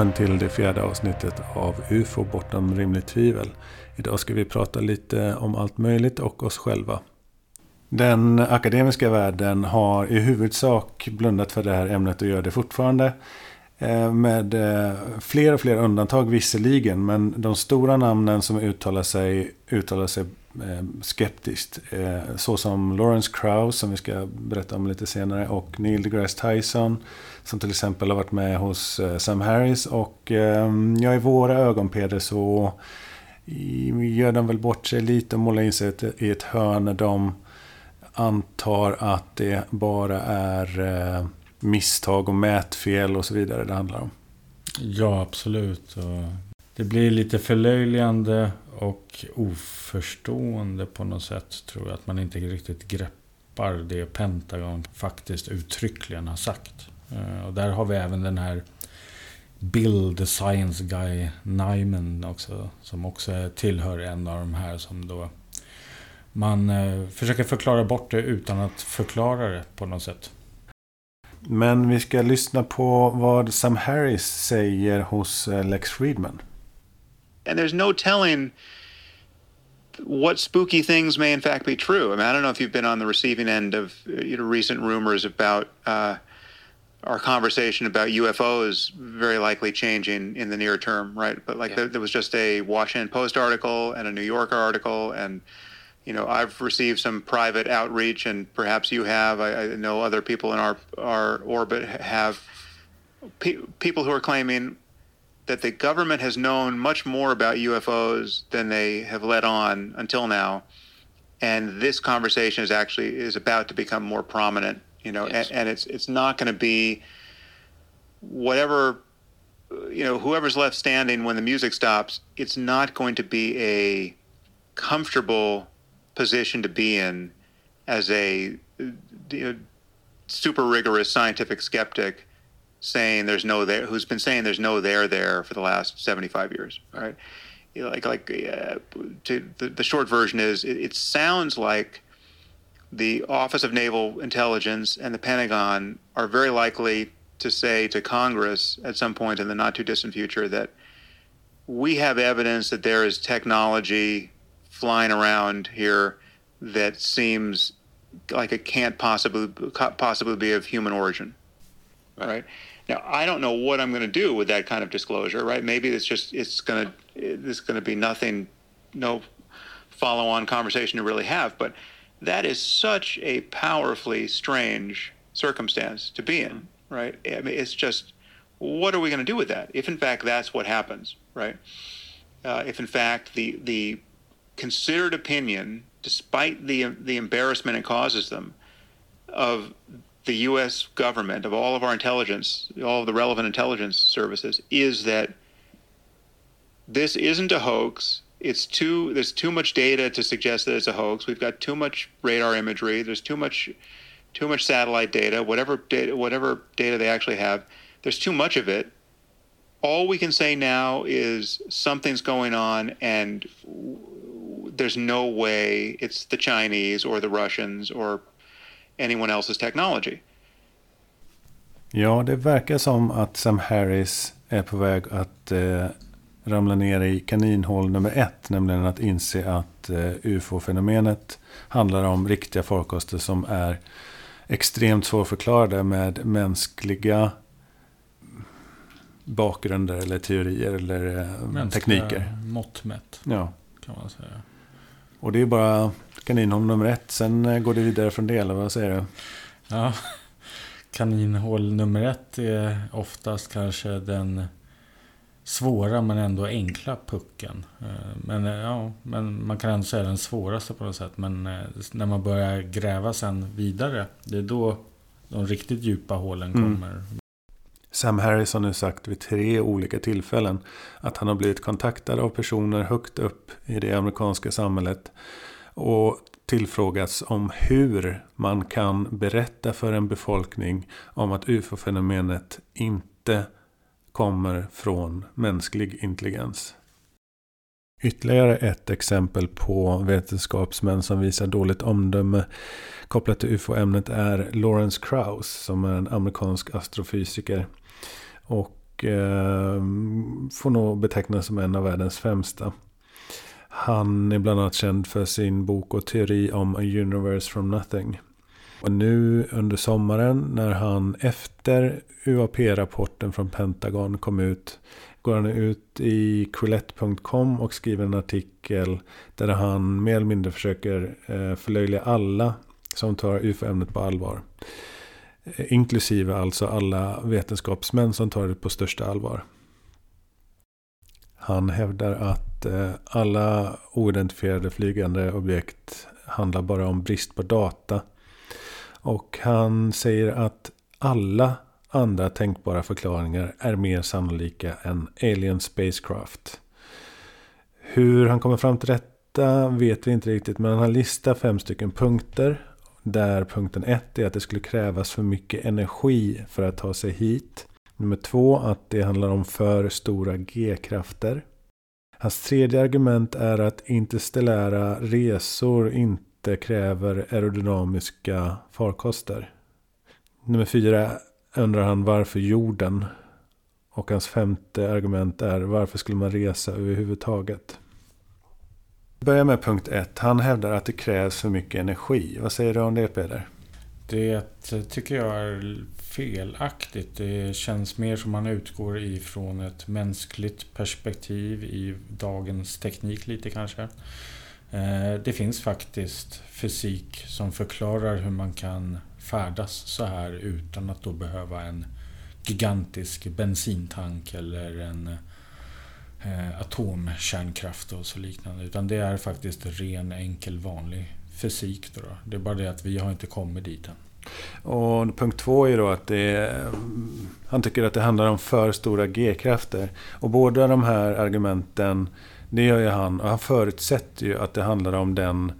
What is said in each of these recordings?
Välkommen till det fjärde avsnittet av UFO bortom rimligt tvivel. Idag ska vi prata lite om allt möjligt och oss själva. Den akademiska världen har i huvudsak blundat för det här ämnet och gör det fortfarande. Eh, med eh, fler och fler undantag visserligen, men de stora namnen som uttalar sig uttalar sig eh, skeptiskt. skeptiskt. Såsom Lawrence Krauss, som vi ska berätta om lite senare, och Neil deGrasse Tyson, som till exempel har varit med hos eh, Sam Harris. Och ehm, ja, i våra ögon, Peder, så gör de väl bort sig lite och målar in sig i ett hörn när de antar att det bara är eh, misstag och mätfel och så vidare det handlar om. Ja, absolut. Det blir lite förlöjligande och oförstående på något sätt tror jag. Att man inte riktigt greppar det Pentagon faktiskt uttryckligen har sagt. Eh, och där har vi även den här Bill, the science guy, Nyman också. Som också tillhör en av de här som då man eh, försöker förklara bort det utan att förklara det på något sätt. Men vi ska lyssna på vad Sam Harris säger hos eh, Lex Friedman. And there's no telling what spooky things may in fact be true. I mean, I don't know if you've been on the receiving end of you know recent rumors about uh, our conversation about UFOs very likely changing in the near term, right? But like yeah. there, there was just a Washington Post article and a New Yorker article and you know, I've received some private outreach, and perhaps you have. I, I know other people in our our orbit have pe- people who are claiming that the government has known much more about UFOs than they have let on until now, and this conversation is actually is about to become more prominent. You know, yes. and, and it's it's not going to be whatever you know whoever's left standing when the music stops. It's not going to be a comfortable position to be in as a you know, super rigorous scientific skeptic saying there's no there who's been saying there's no there there for the last 75 years right you know, like like uh, to, the, the short version is it, it sounds like the office of naval intelligence and the pentagon are very likely to say to congress at some point in the not too distant future that we have evidence that there is technology flying around here that seems like it can't possibly possibly be of human origin. Right now, I don't know what I'm going to do with that kind of disclosure. Right? Maybe it's just it's going to it's going to be nothing, no follow-on conversation to really have. But that is such a powerfully strange circumstance to be in. Right? I mean, it's just what are we going to do with that? If in fact that's what happens, right? Uh, if in fact the the considered opinion, despite the the embarrassment it causes them, of the U.S. government, of all of our intelligence, all of the relevant intelligence services, is that this isn't a hoax. It's too there's too much data to suggest that it's a hoax. We've got too much radar imagery. There's too much too much satellite data. Whatever data whatever data they actually have, there's too much of it all we can say now is something's going on and there's no way it's the Chinese or the Russians or anyone else's technology. Ja, det verkar som att Sam Harris är på väg att eh, ramla ner i kaninhål nummer ett. Nämligen att inse att eh, ufo-fenomenet handlar om riktiga farkoster som är extremt svårförklarade med mänskliga bakgrunder eller teorier eller eh, Mänskliga tekniker. mått mätt. Ja. Kan man säga. Och det är bara kaninhål nummer ett. Sen eh, går det vidare från det, eller vad säger du? Ja, kaninhål nummer ett är oftast kanske den svåra men ändå enkla pucken. Eh, men, ja, men man kan ändå säga den svåraste på något sätt. Men när man börjar gräva sen vidare, det är då de riktigt djupa hålen mm. kommer. Mm. Sam Harris har nu sagt vid tre olika tillfällen att han har blivit kontaktad av personer högt upp i det amerikanska samhället och tillfrågats om hur man kan berätta för en befolkning om att ufo-fenomenet inte kommer från mänsklig intelligens. Ytterligare ett exempel på vetenskapsmän som visar dåligt omdöme kopplat till ufo-ämnet är Lawrence Krauss som är en amerikansk astrofysiker och eh, får nog betecknas som en av världens främsta. Han är bland annat känd för sin bok och teori om A Universe from Nothing. Och nu under sommaren när han efter UAP-rapporten från Pentagon kom ut går han ut i Quillette.com och skriver en artikel där han mer eller mindre försöker eh, förlöjliga alla som tar UFO-ämnet på allvar. Eh, inklusive alltså alla vetenskapsmän som tar det på största allvar. Han hävdar att eh, alla oidentifierade flygande objekt handlar bara om brist på data. Och han säger att alla andra tänkbara förklaringar är mer sannolika än Alien Spacecraft. Hur han kommer fram till detta vet vi inte riktigt. Men han listar fem stycken punkter. Där punkten ett är att det skulle krävas för mycket energi för att ta sig hit. Nummer två att det handlar om för stora G-krafter. Hans tredje argument är att interstellära resor inte kräver aerodynamiska farkoster. Nummer fyra undrar han varför jorden. Och hans femte argument är varför skulle man resa överhuvudtaget? Börja med punkt ett. Han hävdar att det krävs för mycket energi. Vad säger du om det Peder? Det tycker jag är felaktigt. Det känns mer som man utgår ifrån ett mänskligt perspektiv i dagens teknik lite kanske. Eh, det finns faktiskt fysik som förklarar hur man kan färdas så här utan att då behöva en gigantisk bensintank eller en eh, atomkärnkraft och så liknande. Utan det är faktiskt ren, enkel, vanlig fysik. Då, då. Det är bara det att vi har inte kommit dit än. Och punkt två är då att det är, han tycker att det handlar om för stora G-krafter. Och båda de här argumenten, det gör ju han. Och han förutsätter ju att det handlar om den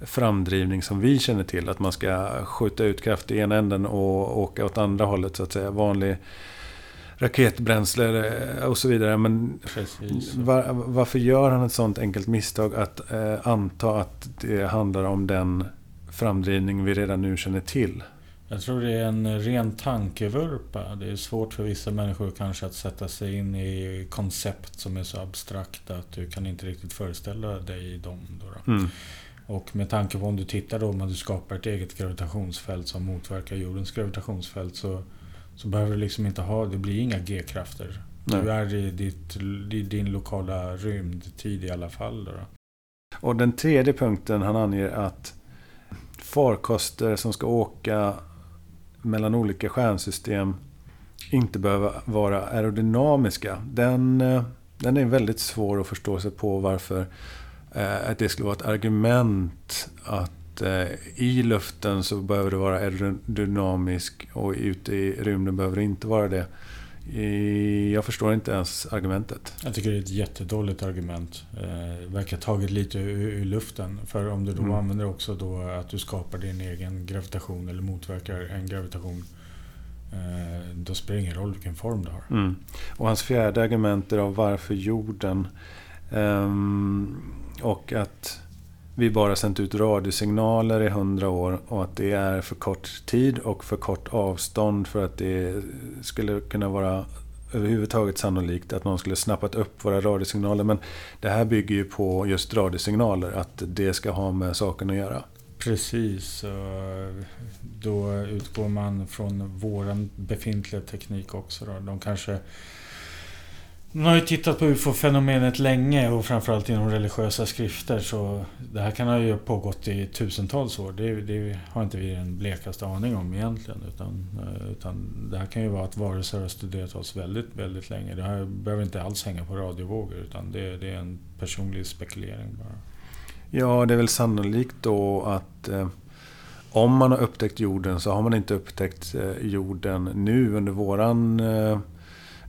framdrivning som vi känner till. Att man ska skjuta ut kraft i ena änden och åka åt andra hållet så att säga. Vanlig raketbränsle och så vidare. Men var, varför gör han ett sånt enkelt misstag att eh, anta att det handlar om den framdrivning vi redan nu känner till? Jag tror det är en ren tankevurpa. Det är svårt för vissa människor kanske att sätta sig in i koncept som är så abstrakta att du kan inte riktigt föreställa dig dem. Då, då. Mm. Och med tanke på om du tittar då om du skapar ett eget gravitationsfält som motverkar jordens gravitationsfält så, så behöver du liksom inte ha, det blir inga G-krafter. Du är i, ditt, i din lokala rymdtid i alla fall. Då. Och den tredje punkten han anger att farkoster som ska åka mellan olika stjärnsystem inte behöver vara aerodynamiska. Den, eh, den är väldigt svår att förstå sig på varför eh, att det skulle vara ett argument att eh, i luften så behöver det vara aerodynamisk och ute i rymden behöver det inte vara det. Jag förstår inte ens argumentet. Jag tycker det är ett jättedåligt argument. Eh, verkar taget lite ur, ur luften. För om du då mm. använder också då att du skapar din egen gravitation eller motverkar en gravitation. Eh, då spelar det ingen roll vilken form du har. Mm. Och hans fjärde argument är varför jorden. Um, och att vi bara sänt ut radiosignaler i hundra år och att det är för kort tid och för kort avstånd för att det skulle kunna vara överhuvudtaget sannolikt att någon skulle snappat upp våra radiosignaler. Men det här bygger ju på just radiosignaler, att det ska ha med saken att göra. Precis. Då utgår man från vår befintliga teknik också. Då. De kanske man har ju tittat på UFO-fenomenet länge och framförallt inom religiösa skrifter. Så det här kan ha ju pågått i tusentals år. Det, det har inte vi den blekaste aning om egentligen. Utan, eh, utan det här kan ju vara att varelser har studerat oss väldigt, väldigt länge. Det här behöver inte alls hänga på radiovågor. Utan det, det är en personlig spekulering bara. Ja, det är väl sannolikt då att eh, om man har upptäckt jorden så har man inte upptäckt eh, jorden nu under våran eh,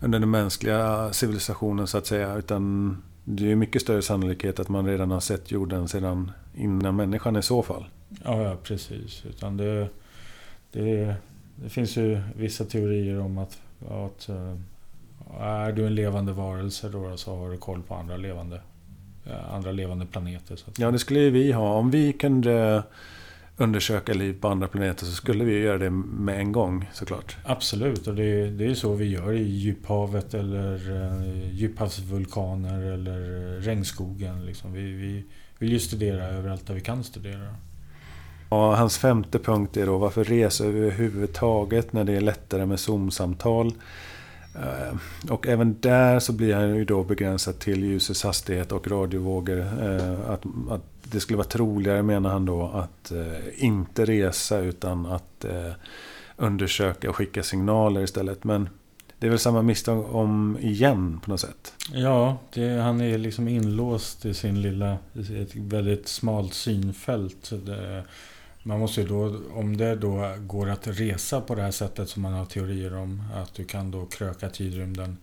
under den mänskliga civilisationen så att säga. Utan det är mycket större sannolikhet att man redan har sett jorden sedan innan människan i så fall. Ja, ja precis. Utan det, det, det finns ju vissa teorier om att, att eh, är du en levande varelse då så har du koll på andra levande, andra levande planeter. Så ja, det skulle ju vi ha. Om vi kunde undersöka liv på andra planeter så skulle vi göra det med en gång såklart. Absolut, och det, det är så vi gör i djuphavet eller uh, djuphavsvulkaner eller regnskogen. Liksom. Vi, vi vill ju studera överallt där vi kan studera. Och hans femte punkt är då varför resa överhuvudtaget när det är lättare med Zoom-samtal. Eh, och även där så blir han ju då begränsad till ljusets hastighet och radiovågor. Eh, att, att det skulle vara troligare menar han då att eh, inte resa utan att undersöka och skicka signaler istället. Men det är väl samma misstag om igen på något sätt. Ja, det, han är liksom inlåst i sin lilla, ett väldigt smalt synfält. Det, man måste då, om det då går att resa på det här sättet som man har teorier om, att du kan då kröka tidrymden,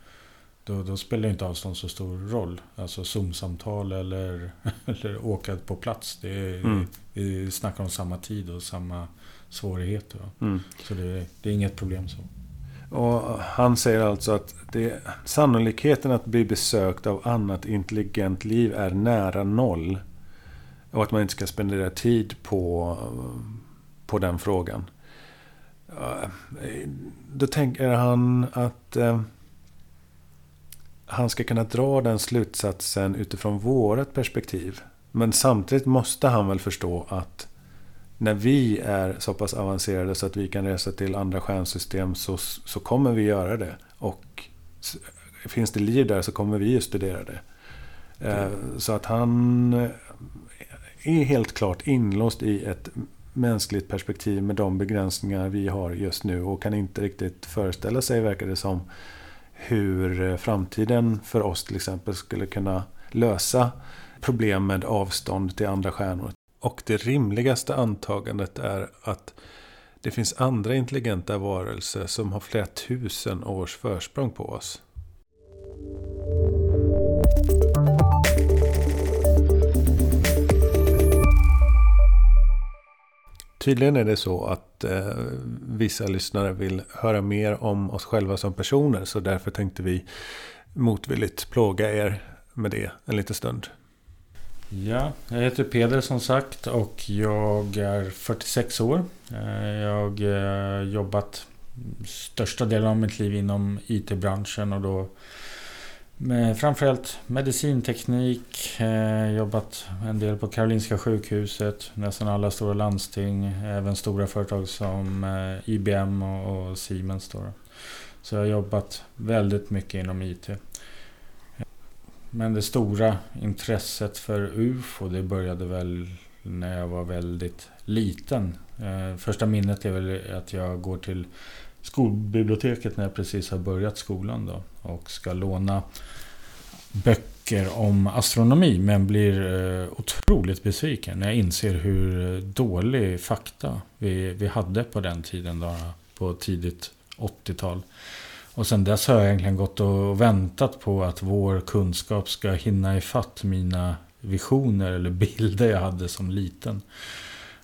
då, då spelar inte avstånd så stor roll. Alltså Zoom-samtal eller, eller åka på plats. Det är, mm. Vi snackar om samma tid och samma svårigheter. Mm. Så det, det, är inget problem så. Och han säger alltså att det, sannolikheten att bli besökt av annat intelligent liv är nära noll. Och att man inte ska spendera tid på, på den frågan. Eh, då tänker han att eh, han ska kunna dra den slutsatsen utifrån vårt perspektiv. Men samtidigt måste han väl förstå att när vi är så pass avancerade så att vi kan resa till andra stjärnsystem så, så kommer vi göra det. Och finns det liv där så kommer vi ju studera det. Mm. Så att han är helt klart inlåst i ett mänskligt perspektiv med de begränsningar vi har just nu och kan inte riktigt föreställa sig, verkar det som, hur eh, framtiden för oss till exempel skulle kunna lösa problem med avstånd till andra stjärnor. Och det rimligaste antagandet är att det finns andra intelligenta varelser som har flera tusen års försprång på oss. Tydligen är det så att eh, vissa lyssnare vill höra mer om oss själva som personer. Så därför tänkte vi motvilligt plåga er med det en liten stund. Ja, jag heter Peder som sagt och jag är 46 år. Eh, jag har jobbat största delen av mitt liv inom IT-branschen och då med framförallt medicinteknik, eh, jobbat en del på Karolinska sjukhuset, nästan alla stora landsting, även stora företag som eh, IBM och, och Siemens. Då. Så jag har jobbat väldigt mycket inom IT. Men det stora intresset för UFO det började väl när jag var väldigt liten. Eh, första minnet är väl att jag går till skolbiblioteket när jag precis har börjat skolan då och ska låna böcker om astronomi men blir eh, otroligt besviken när jag inser hur eh, dålig fakta vi, vi hade på den tiden då, på tidigt 80-tal. Och sen dess har jag egentligen gått och väntat på att vår kunskap ska hinna ifatt mina visioner eller bilder jag hade som liten.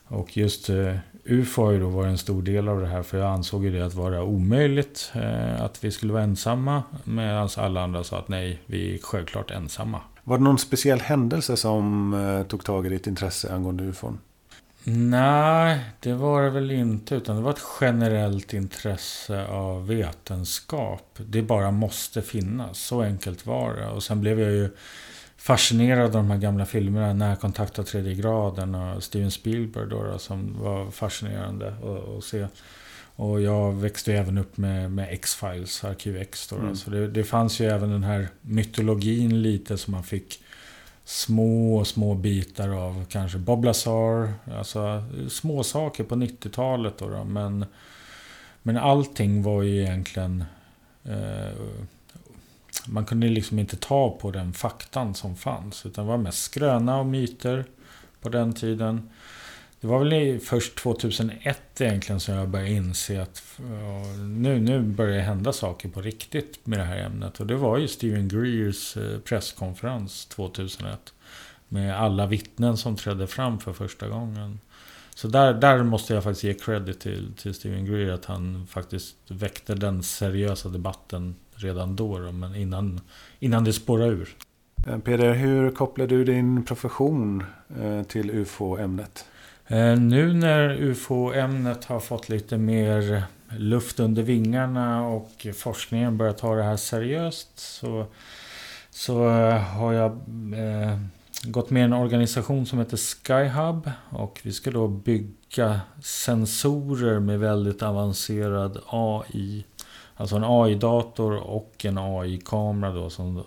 Och just eh, UFO har ju då varit en stor del av det här för jag ansåg ju det att vara omöjligt eh, att vi skulle vara ensamma medan alla andra sa att nej, vi är självklart ensamma. Var det någon speciell händelse som eh, tog tag i ditt intresse angående UFOn? Nej, det var det väl inte. Utan det var ett generellt intresse av vetenskap. Det bara måste finnas. Så enkelt var det. Och sen blev jag ju fascinerad av de här gamla filmerna. Närkontakt av tredje graden och Steven Spielberg då, då som var fascinerande att, se. Och jag växte även upp med, med X-Files, Arkiv X. Då, mm. Så det, det fanns ju även den här mytologin lite som man fick små, små bitar av kanske Bob Lazar. Alltså små saker på 90-talet då, då. Men, men allting var ju egentligen eh, man kunde liksom inte ta på den faktan som fanns. Utan det var mest skröna och myter på den tiden. Det var väl först 2001 egentligen som jag började inse att nu, nu börjar det hända saker på riktigt med det här ämnet. Och det var ju Steven Greers eh, presskonferens 2001. Med alla vittnen som trädde fram för första gången. Så där, där måste jag faktiskt ge credit till, till Steven Greer. Att han faktiskt väckte den seriösa debatten redan då, då men innan, innan det spårar ur. Eh, Peder, hur kopplar du din profession eh, till UFO-ämnet? Eh, nu när UFO-ämnet har fått lite mer luft under vingarna och forskningen börjar ta det här seriöst så, så har jag eh, gått med i en organisation som heter Skyhub och vi ska då bygga sensorer med väldigt avancerad AI. Alltså en AI-dator och en AI-kamera då som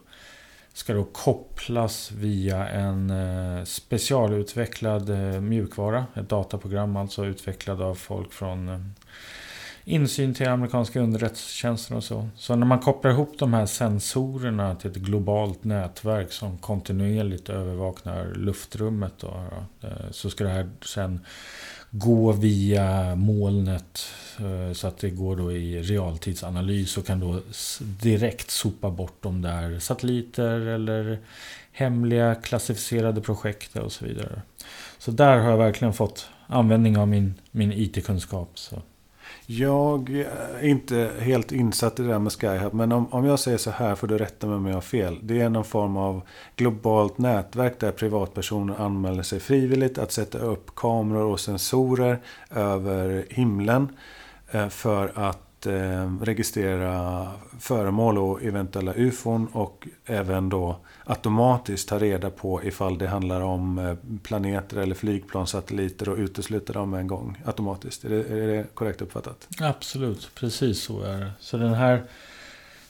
ska då kopplas via en eh, specialutvecklad eh, mjukvara. Ett dataprogram alltså utvecklad av folk från eh, insyn till amerikanska underrättelsetjänster och så. Så när man kopplar ihop de här sensorerna till ett globalt nätverk som kontinuerligt övervakar luftrummet då, så ska det här sen gå via molnet eh, så att det går då i realtidsanalys och kan då direkt sopa bort de där satelliter eller hemliga klassificerade projekt och så vidare. Så där har jag verkligen fått användning av min, min IT-kunskap. Så. Jag är inte helt insatt i det där med Skyhub. Men om, om jag säger så här får du rätta mig om jag har fel. Det är någon form av globalt nätverk där privatpersoner anmäler sig frivilligt att sätta upp kameror och sensorer över himlen. Eh, för att eh, registrera föremål och eventuella ufon och även då automatiskt ta reda på ifall det handlar om eh, planeter eller flygplansatelliter och utesluta dem en gång automatiskt. Är det, är det korrekt uppfattat? Absolut, precis så är det. Så den här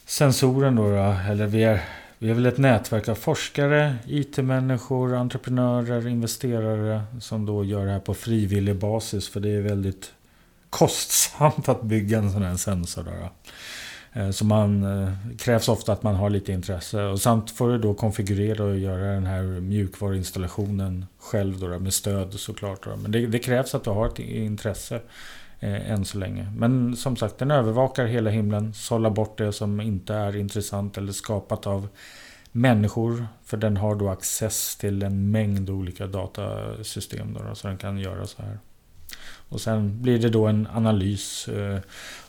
sensoren då, eller vi är, vi är väl ett nätverk av forskare, IT-människor, entreprenörer, investerare som då gör det här på frivillig basis för det är väldigt kostsamt att bygga en sån här sensor. Då. då. Eh, så man eh, krävs ofta att man har lite intresse. Och samt får du då konfigurera och göra den här mjukvaruinstallationen själv då, med stöd såklart. Då. Men det, det, krävs att du har ett intresse eh, än så länge. Men som sagt, den övervakar hela himlen. Sållar bort det som inte är intressant eller skapat av människor. För den har då access till en mängd olika datasystem. Då, så den kan göra så här. Och sen blir det då en analys eh,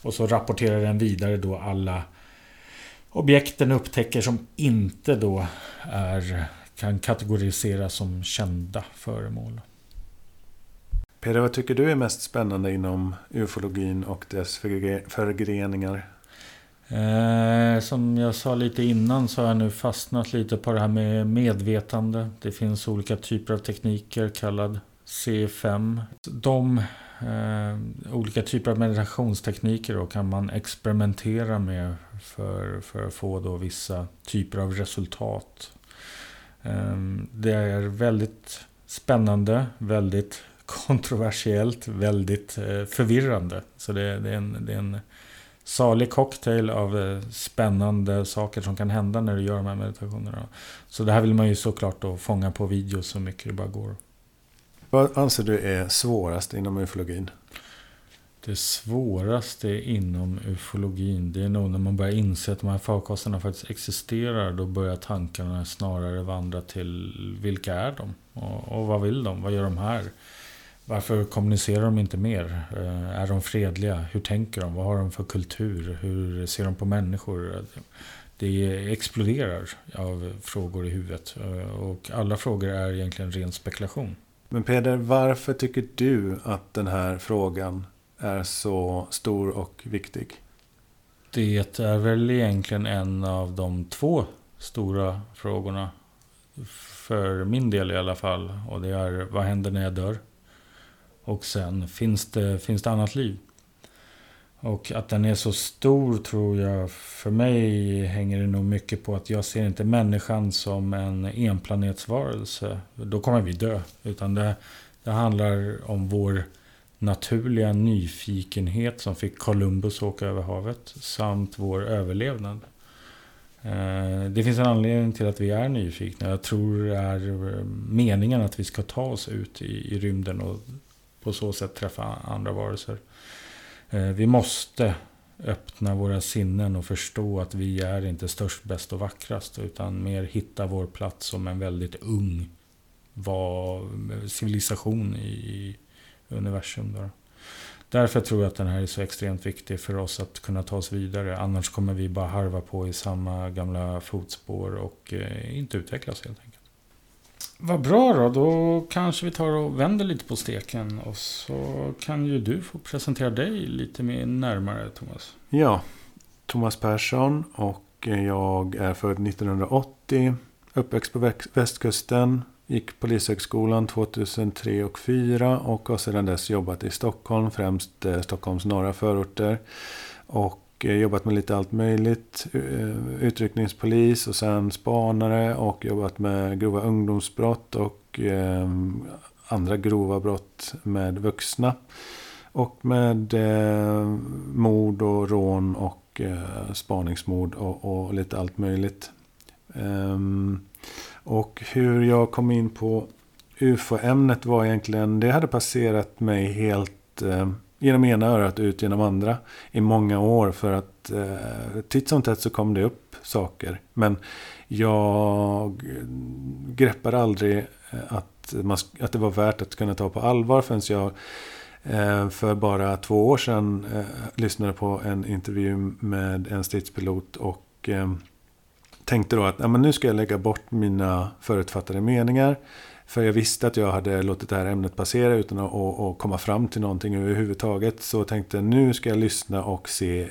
och så rapporterar den vidare då alla objekten upptäcker som inte då är, kan kategoriseras som kända föremål. Peder, vad tycker du är mest spännande inom ufologin och dess förgreningar? Eh, som jag sa lite innan så har jag nu fastnat lite på det här med medvetande. Det finns olika typer av tekniker kallad C5. De eh, olika typer av meditationstekniker då kan man experimentera med för, för att få då vissa typer av resultat. Eh, det är väldigt spännande, väldigt kontroversiellt, väldigt eh, förvirrande. Så det, det, är en, det är en salig cocktail av eh, spännande saker som kan hända när du gör de här meditationerna. Så det här vill man ju såklart då fånga på video så mycket det bara går. Vad anser du är svårast inom ufologin? Det svåraste inom ufologin det är nog när man börjar inse att de här farkosterna faktiskt existerar. Då börjar tankarna snarare vandra till vilka är de? Och, och vad vill de? Vad gör de här? Varför kommunicerar de inte mer? Eh, är de fredliga? Hur tänker de? Vad har de för kultur? Hur ser de på människor? Det exploderar av frågor i huvudet. Eh, och alla frågor är egentligen ren spekulation. Men Peder, varför tycker du att den här frågan är så stor och viktig? Det är väl egentligen en av de två stora frågorna. För min del i alla fall. Och det är, vad händer när jag dör? Och sen, finns det, finns det annat liv? Och att den är så stor tror jag, för mig hänger det nog mycket på att jag ser inte människan som en enplanetsvarelse. Då kommer vi dö. Utan det, det handlar om vår naturliga nyfikenhet som fick Columbus åka över havet. Samt vår överlevnad. Eh, det finns en anledning till att vi är nyfikna. Jag tror det är eh, meningen att vi ska ta oss ut i, i rymden och på så sätt träffa andra varelser. Eh, vi måste öppna våra sinnen och förstå att vi är inte störst, bäst och vackrast. Utan mer hitta vår plats som en väldigt ung civilisation i universum. Då. Därför tror jag att den här är så extremt viktig för oss att kunna ta oss vidare. Annars kommer vi bara harva på i samma gamla fotspår och eh, inte utvecklas helt enkelt. Vad bra då. Då kanske vi tar och vänder lite på steken. Och så kan ju du få presentera dig lite mer närmare, Thomas. Ja, Thomas Persson och jag är född 1980. Uppväxt på västkusten. Gick Polishögskolan 2003 och 2004 och har sedan dess jobbat i Stockholm, främst eh, Stockholms norra förorter. Och och eh, jobbat med lite allt möjligt. Eh, utryckningspolis och sen spanare och jobbat med grova ungdomsbrott och ehm, andra grova brott med vuxna. Och med eh, mord och rån och spaningsmord och, och lite allt möjligt. Ehm, och hur jag kom in på UFO-ämnet var egentligen, det hade passerat mig helt eh, genom ena örat ut genom andra i många år. För att eh, titt som tätt så kom det upp saker. Men jag greppade aldrig eh, att, man, att det var värt att kunna ta på allvar förrän jag eh, för bara två år sedan eh, lyssnade på en intervju med en stridspilot och eh, tänkte då att ja, men nu ska jag lägga bort mina förutfattade meningar. För jag visste att jag hade låtit det här ämnet passera utan att och, och komma fram till någonting överhuvudtaget. Så jag tänkte nu ska jag lyssna och se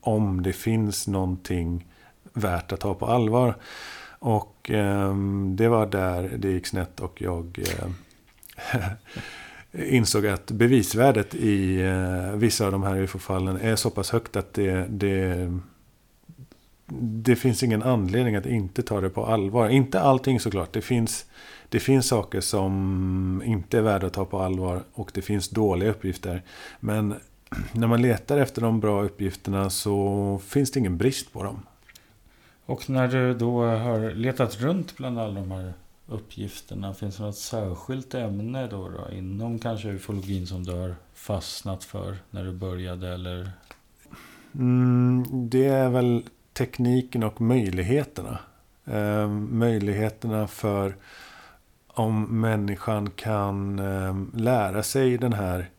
om det finns någonting värt att ta på allvar. Och eh, det var där det gick snett och jag eh, insåg att bevisvärdet i eh, vissa av de här UFO-fallen är så pass högt att det, det det finns ingen anledning att inte ta det på allvar. Inte allting såklart. Det finns, det finns saker som inte är värda att ta på allvar och det finns dåliga uppgifter. Men när man letar efter de bra uppgifterna så finns det ingen brist på dem. Och när du då har letat runt bland alla de här uppgifterna, finns det något särskilt ämne då, då inom kanske ufologin som du har fastnat för när du började eller? Mm, det är väl tekniken och möjligheterna. Eh, möjligheterna för om människan kan eh, lära sig den här,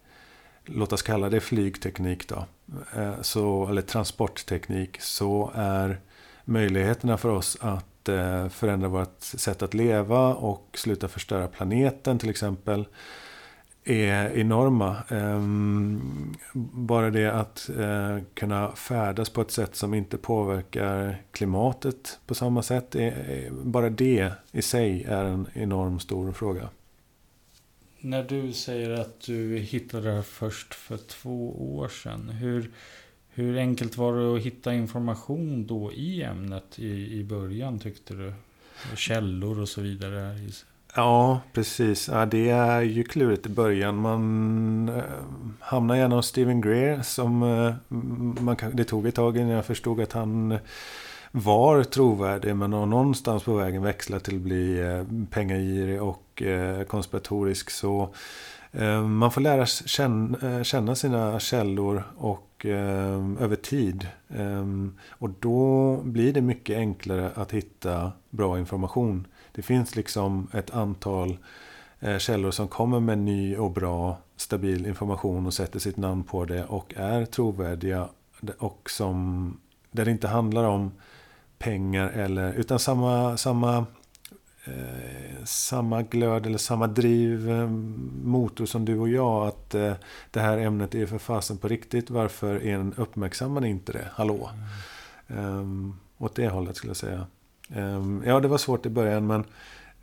låt oss kalla det flygteknik då, eh, så, eller transportteknik, så är möjligheterna för oss att eh, förändra vårt sätt att leva och sluta förstöra planeten till exempel är enorma. Ehm, bara det att eh, kunna färdas på ett sätt som inte påverkar klimatet på samma sätt. Bara det i sig är en enorm stor fråga. När du säger att du hittade det här först för två år sedan. Hur, hur enkelt var det att hitta information då i ämnet i, i början tyckte du? Källor och så vidare. Ja, precis. Ja, det är ju klurigt i början. Man eh, hamnar gärna hos Steven Greer. Som, eh, man, det tog ett tag innan jag förstod att han eh, var trovärdig. Men någonstans på vägen växlat till att bli eh, pengagirig och eh, konspiratorisk. Så eh, man får lära känna, eh, känna sina källor och eh, över tid. Ehm, och då blir det mycket enklare att hitta bra information. Det finns liksom ett antal eh, källor som kommer med ny och bra stabil information och sätter sitt namn på det och är trovärdiga. Och som, där det inte handlar om pengar eller utan samma, samma, eh, samma glöd eller samma driv eh, motor som du och jag. Att eh, det här ämnet är för fasen på riktigt. Varför en uppmärksammar inte det? Hallå? Mm. Um, åt det hållet skulle jag säga. Ehm, ja, det var svårt i början men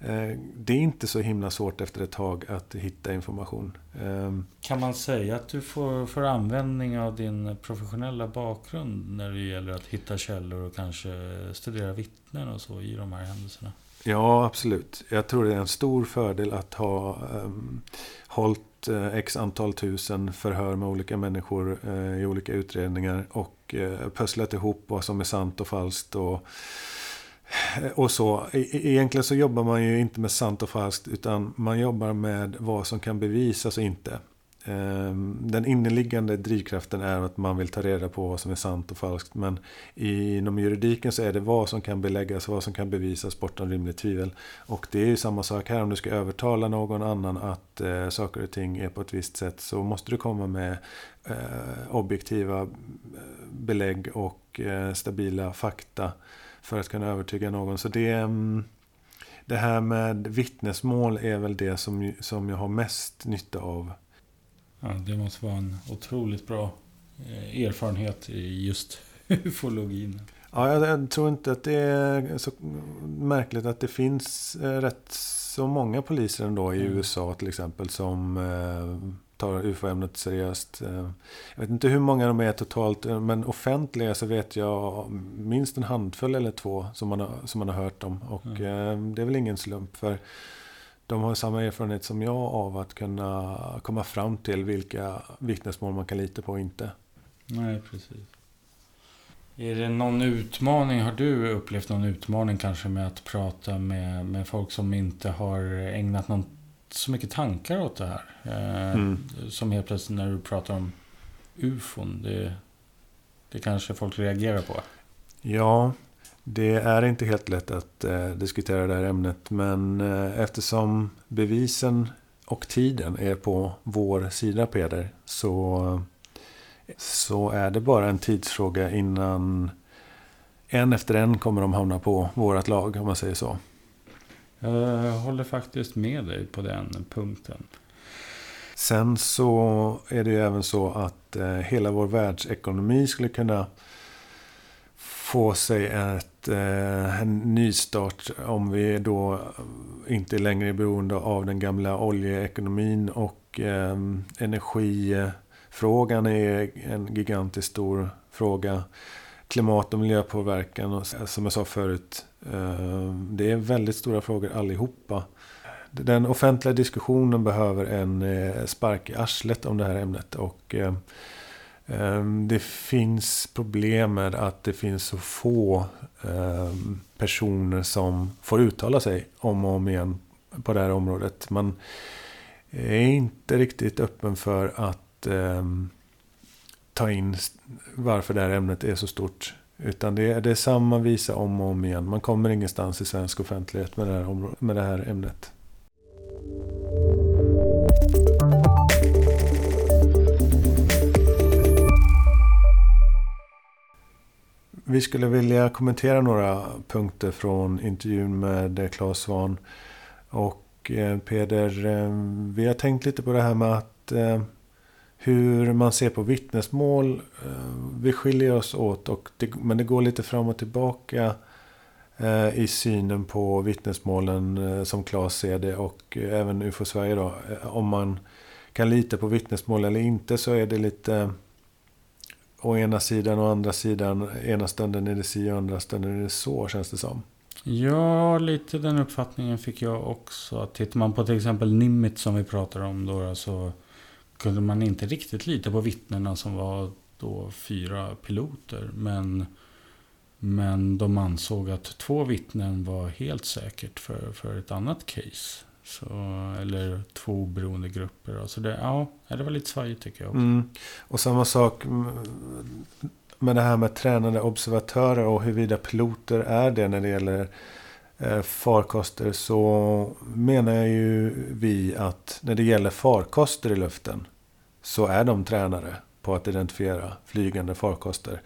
eh, det är inte så himla svårt efter ett tag att hitta information. Ehm, kan man säga att du får, får användning av din professionella bakgrund när det gäller att hitta källor och kanske studera vittnen och så i de här händelserna? Ja, absolut. Jag tror det är en stor fördel att ha um, hållit uh, x antal tusen förhör med olika människor uh, i olika utredningar och uh, pusslat ihop vad som är sant och falskt. Och, och så. E-, e-, egentligen så jobbar man ju inte med sant och falskt utan man jobbar med vad som kan bevisas och inte. Ehm, den inneliggande drivkraften är att man vill ta reda på vad som är sant och falskt. Men inom juridiken så är det vad som kan beläggas, vad som kan bevisas bortom rimligt tvivel. Och det är ju samma sak här. Om du ska övertala någon annan att eh, saker och ting är på ett visst sätt så måste du komma med eh, objektiva eh, belägg och eh, stabila fakta för att kunna övertyga någon. Så det, mm, det här med vittnesmål är väl det som, som jag har mest nytta av. Ja, det måste vara en otroligt bra eh, erfarenhet i just ufologin. Ja, jag tror inte att det är så märkligt att det finns eh, rätt så många poliser ändå i mm. USA till exempel som eh, tar UFO-ämnet seriöst. Eh, jag vet inte hur många de är totalt, men offentliga så vet jag minst en handfull eller två som man har, som man har hört om. Och mm. det är väl ingen slump, för de har samma erfarenhet som jag av att kunna komma fram till vilka vittnesmål man kan lita på och inte. Nej, precis. Är det någon utmaning? Har du upplevt någon utmaning kanske med att prata med, med folk som inte har ägnat någon, så mycket tankar åt det här? Eh, mm. Som helt plötsligt när du pratar om ufon, det, det kanske folk reagerar på? Ja, det är inte helt lätt att eh, diskutera det här ämnet. Men eh, eftersom bevisen och tiden är på vår sida Peder. Så så är det bara en tidsfråga innan en efter en kommer de hamna på vårat lag, om man säger så. Jag håller faktiskt med dig på den punkten. Sen så är det ju även så att eh, hela vår världsekonomi skulle kunna få sig ett, eh, en nystart om vi då inte längre är beroende av den gamla oljeekonomin och eh, energifrågan är en gigantiskt stor fråga. Klimat och miljöpåverkan, och som jag sa förut. Eh, det är väldigt stora frågor allihopa. Den offentliga diskussionen behöver en eh, spark i arslet om det här ämnet. Och eh, det finns problem med att det finns så få personer som får uttala sig om och om igen på det här området. Man är inte riktigt öppen för att ta in varför det här ämnet är så stort. Utan det är, det är samma visa om och om igen. Man kommer ingenstans i svensk offentlighet med det här, med det här ämnet. Vi skulle vilja kommentera några punkter från intervjun med Claes Svahn. Och eh, Peder, eh, vi har tänkt lite på det här med att eh, hur man ser på vittnesmål. Eh, vi skiljer oss åt, och det, men det går lite fram och tillbaka eh, i synen på vittnesmålen eh, som Claes ser det och även UFO Sverige då. Om man kan lita på vittnesmål eller inte så är det lite å ena sidan och andra sidan. Ena stunden är det si och andra stunden är det så känns det som. Ja, lite den uppfattningen fick jag också. Tittar man på till exempel Nimit som vi pratar om då. Så kunde man inte riktigt lita på vittnena som var då fyra piloter. Men, men de ansåg att två vittnen var helt säkert för, för ett annat case. Så, eller två oberoende grupper. Alltså det, ja, det var lite svajigt tycker jag också. Mm. Och samma sak med det här med tränade observatörer och huruvida piloter är det när det gäller Eh, farkoster. Så menar ju vi att när det gäller farkoster i luften så är de tränare på att identifiera flygande farkoster.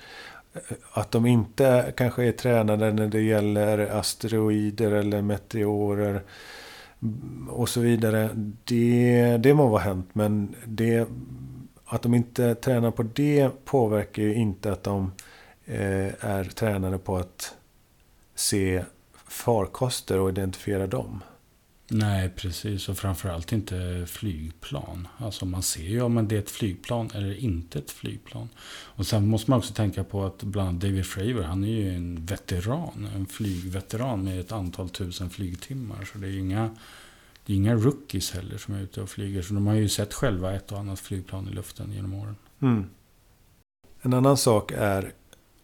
Eh, att de inte kanske är tränade när det gäller asteroider eller meteorer och så vidare. Det, det må vara hänt, men det, att de inte tränar på det påverkar ju inte att de eh, är tränade på att se farkoster och identifiera dem. Nej, precis. Och framförallt inte flygplan. Alltså man ser ju om det är ett flygplan eller inte ett flygplan. Och sen måste man också tänka på att bland annat David Fravor, han är ju en veteran. En flygveteran med ett antal tusen flygtimmar. Så det är inga, det är inga rookies heller som är ute och flyger. Så de har ju sett själva ett och annat flygplan i luften genom åren. Mm. En annan sak är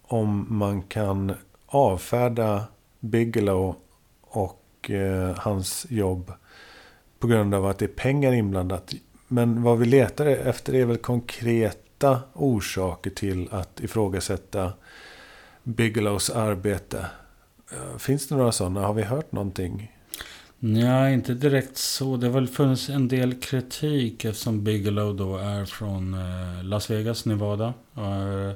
om man kan avfärda Bigelow och eh, hans jobb på grund av att det är pengar inblandat. Men vad vi letar efter är väl konkreta orsaker till att ifrågasätta Bigelows arbete. Eh, finns det några sådana? Har vi hört någonting? Nej, inte direkt så. Det har väl funnits en del kritik eftersom Bigelow då är från eh, Las Vegas, Nevada. Eh,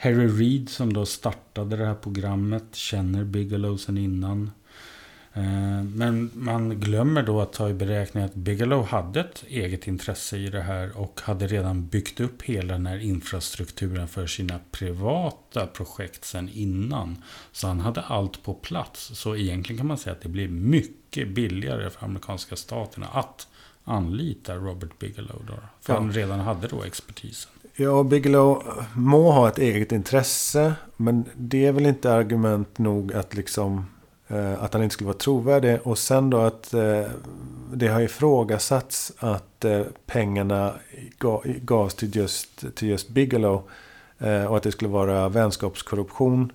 Harry Reid som då startade det här programmet känner Bigelow sen innan. Eh, men man glömmer då att ta i beräkning att Bigelow hade ett eget intresse i det här och hade redan byggt upp hela den här infrastrukturen för sina privata projekt sen innan. Så han hade allt på plats. Så egentligen kan man säga att det blir mycket billigare för amerikanska staterna att anlita Robert Bigelow. Då, för ja. han redan hade då expertisen. Ja, Bigelow må ha ett eget intresse. Men det är väl inte argument nog att liksom Eh, att han inte skulle vara trovärdig. Och sen då att eh, det har ifrågasatts att eh, pengarna gavs till just, till just Bigelow. Eh, och att det skulle vara vänskapskorruption.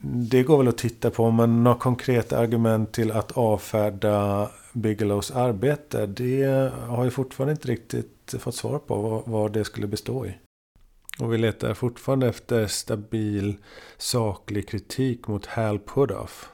Det går väl att titta på. Men några konkreta argument till att avfärda Bigelows arbete. Det har jag fortfarande inte riktigt fått svar på vad, vad det skulle bestå i. Och vi letar fortfarande efter stabil saklig kritik mot Hal Pudoff.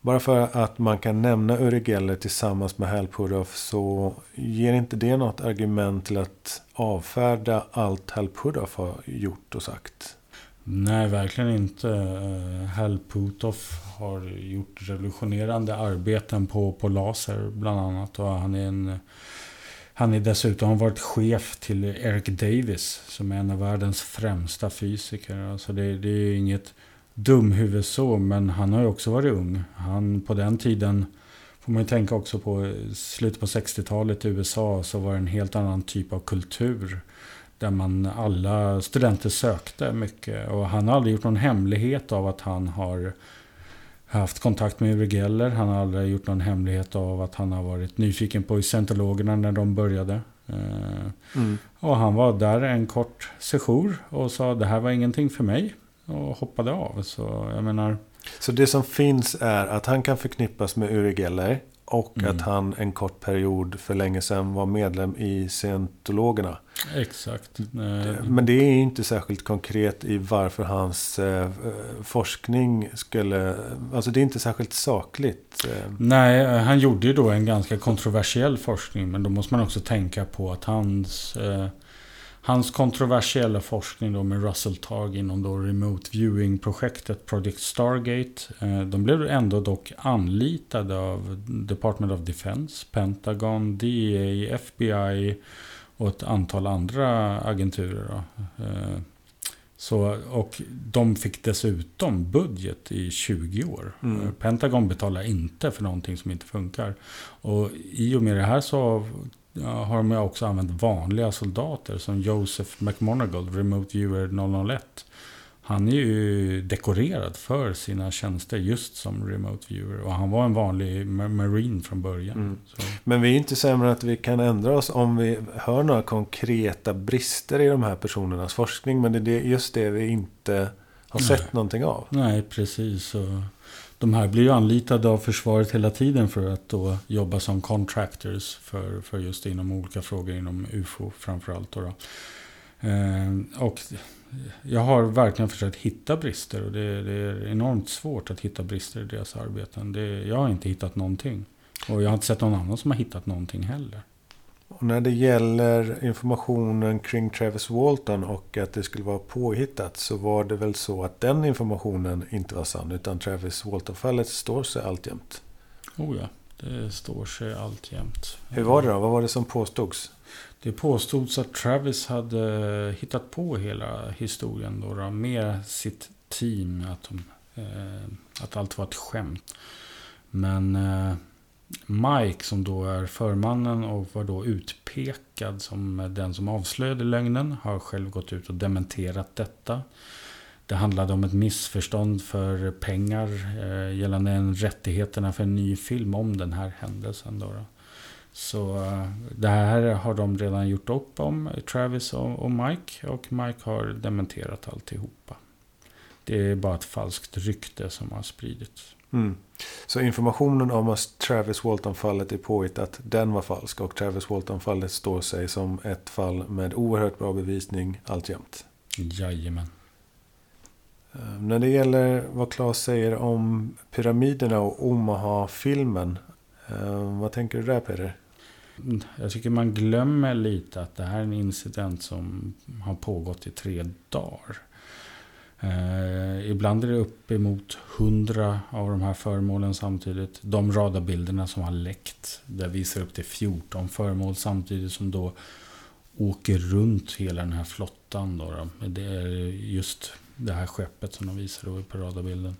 Bara för att man kan nämna Uri Geller tillsammans med Hal Pudoff så ger inte det något argument till att avfärda allt Hal Pudoff har gjort och sagt. Nej, verkligen inte. Eh, Hal Putoff har gjort revolutionerande arbeten på, på laser bland annat. Och han är en han är dessutom varit chef till Eric Davis som är en av världens främsta fysiker. Alltså det, det är inget dumhuvud så, men han har ju också varit ung. Han på den tiden får man ju tänka också på slutet på 60-talet i USA så var det en helt annan typ av kultur. Där man alla studenter sökte mycket. Och han har aldrig gjort någon hemlighet av att han har haft kontakt med Uri Geller. Han har aldrig gjort någon hemlighet av att han har varit nyfiken på scientologerna när de började. Eh, mm. Och han var där en kort sejour och sa det här var ingenting för mig och hoppade av. Så jag menar... Så det som finns är att han kan förknippas med Uri Geller. Och mm. att han en kort period för länge sedan var medlem i scientologerna. Exakt. Men det är inte särskilt konkret i varför hans eh, forskning skulle... Alltså det är inte särskilt sakligt. Eh. Nej, han gjorde ju då en ganska kontroversiell forskning. Men då måste man också tänka på att hans... Hans kontroversiella forskning då med Russell Targ inom då Remote Viewing-projektet Project Stargate. Eh, de blev ändå dock anlitade av Department of Defense, Pentagon, DEA, FBI och ett antal andra agenturer. Eh, så, och de fick dessutom budget i 20 år. Mm. Eh, Pentagon betalar inte för någonting som inte funkar. Och i och med det här så har de också använt vanliga soldater som Joseph McMonagall, Remote Viewer 001. Han är ju dekorerad för sina tjänster just som Remote Viewer. Och han var en vanlig Marine från början. Mm. Men vi är inte sämre att vi kan ändra oss om vi hör några konkreta brister i de här personernas forskning. Men det är just det vi inte har sett Nej. någonting av. Nej, precis. Och de här blir ju anlitade av försvaret hela tiden för att då jobba som contractors för, för just inom olika frågor inom UFO framförallt. Då, då. Eh, och jag har verkligen försökt hitta brister och det, det, är enormt svårt att hitta brister i deras arbeten. Det, jag har inte hittat någonting. Och jag har inte sett någon annan som har hittat någonting heller. Och när det gäller informationen kring Travis Walton och att det skulle vara påhittat så var det väl så att den informationen inte var sann utan Travis Walton-fallet står sig alltjämt. Oh ja, det står sig alltjämt. Hur var det då? Vad var det som påstods? Det påstods att Travis hade hittat på hela historien då, då med sitt team. Att, de, eh, att allt var ett skämt. Men eh, Mike som då är förmannen och var då utpekad som den som avslöjade lögnen har själv gått ut och dementerat detta. Det handlade om ett missförstånd för pengar eh, gällande rättigheterna för en ny film om den här händelsen. Då, då. Så eh, det här har de redan gjort upp om, Travis och, och Mike. Och Mike har dementerat alltihopa. Det är bara ett falskt rykte som har spridits. Mm. Så informationen om att Travis Walton-fallet är påhittat, den var falsk. Och Travis Walton-fallet står sig som ett fall med oerhört bra bevisning alltjämt. Jajamän. Uh, när det gäller vad Claes säger om pyramiderna och Omaha-filmen. Uh, vad tänker du där Peter? Jag tycker man glömmer lite att det här är en incident som har pågått i tre dagar. Eh, ibland är det uppemot hundra av de här föremålen samtidigt. De radarbilderna som har läckt, där visar upp till 14 föremål samtidigt som då åker runt hela den här flottan. Då, då. Det är just det här skeppet som de visar då på radarbilden.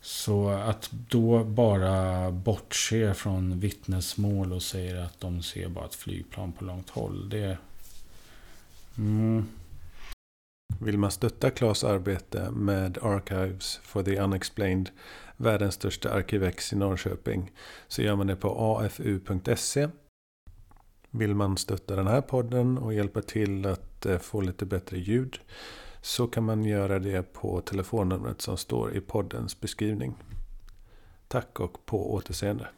Så att då bara bortse från vittnesmål och säga att de ser bara ett flygplan på långt håll. Det... Mm. Vill man stötta Klas arbete med Archives for the Unexplained, världens största arkivex i Norrköping, så gör man det på afu.se. Vill man stötta den här podden och hjälpa till att eh, få lite bättre ljud så kan man göra det på telefonnumret som står i poddens beskrivning. Tack och på återseende.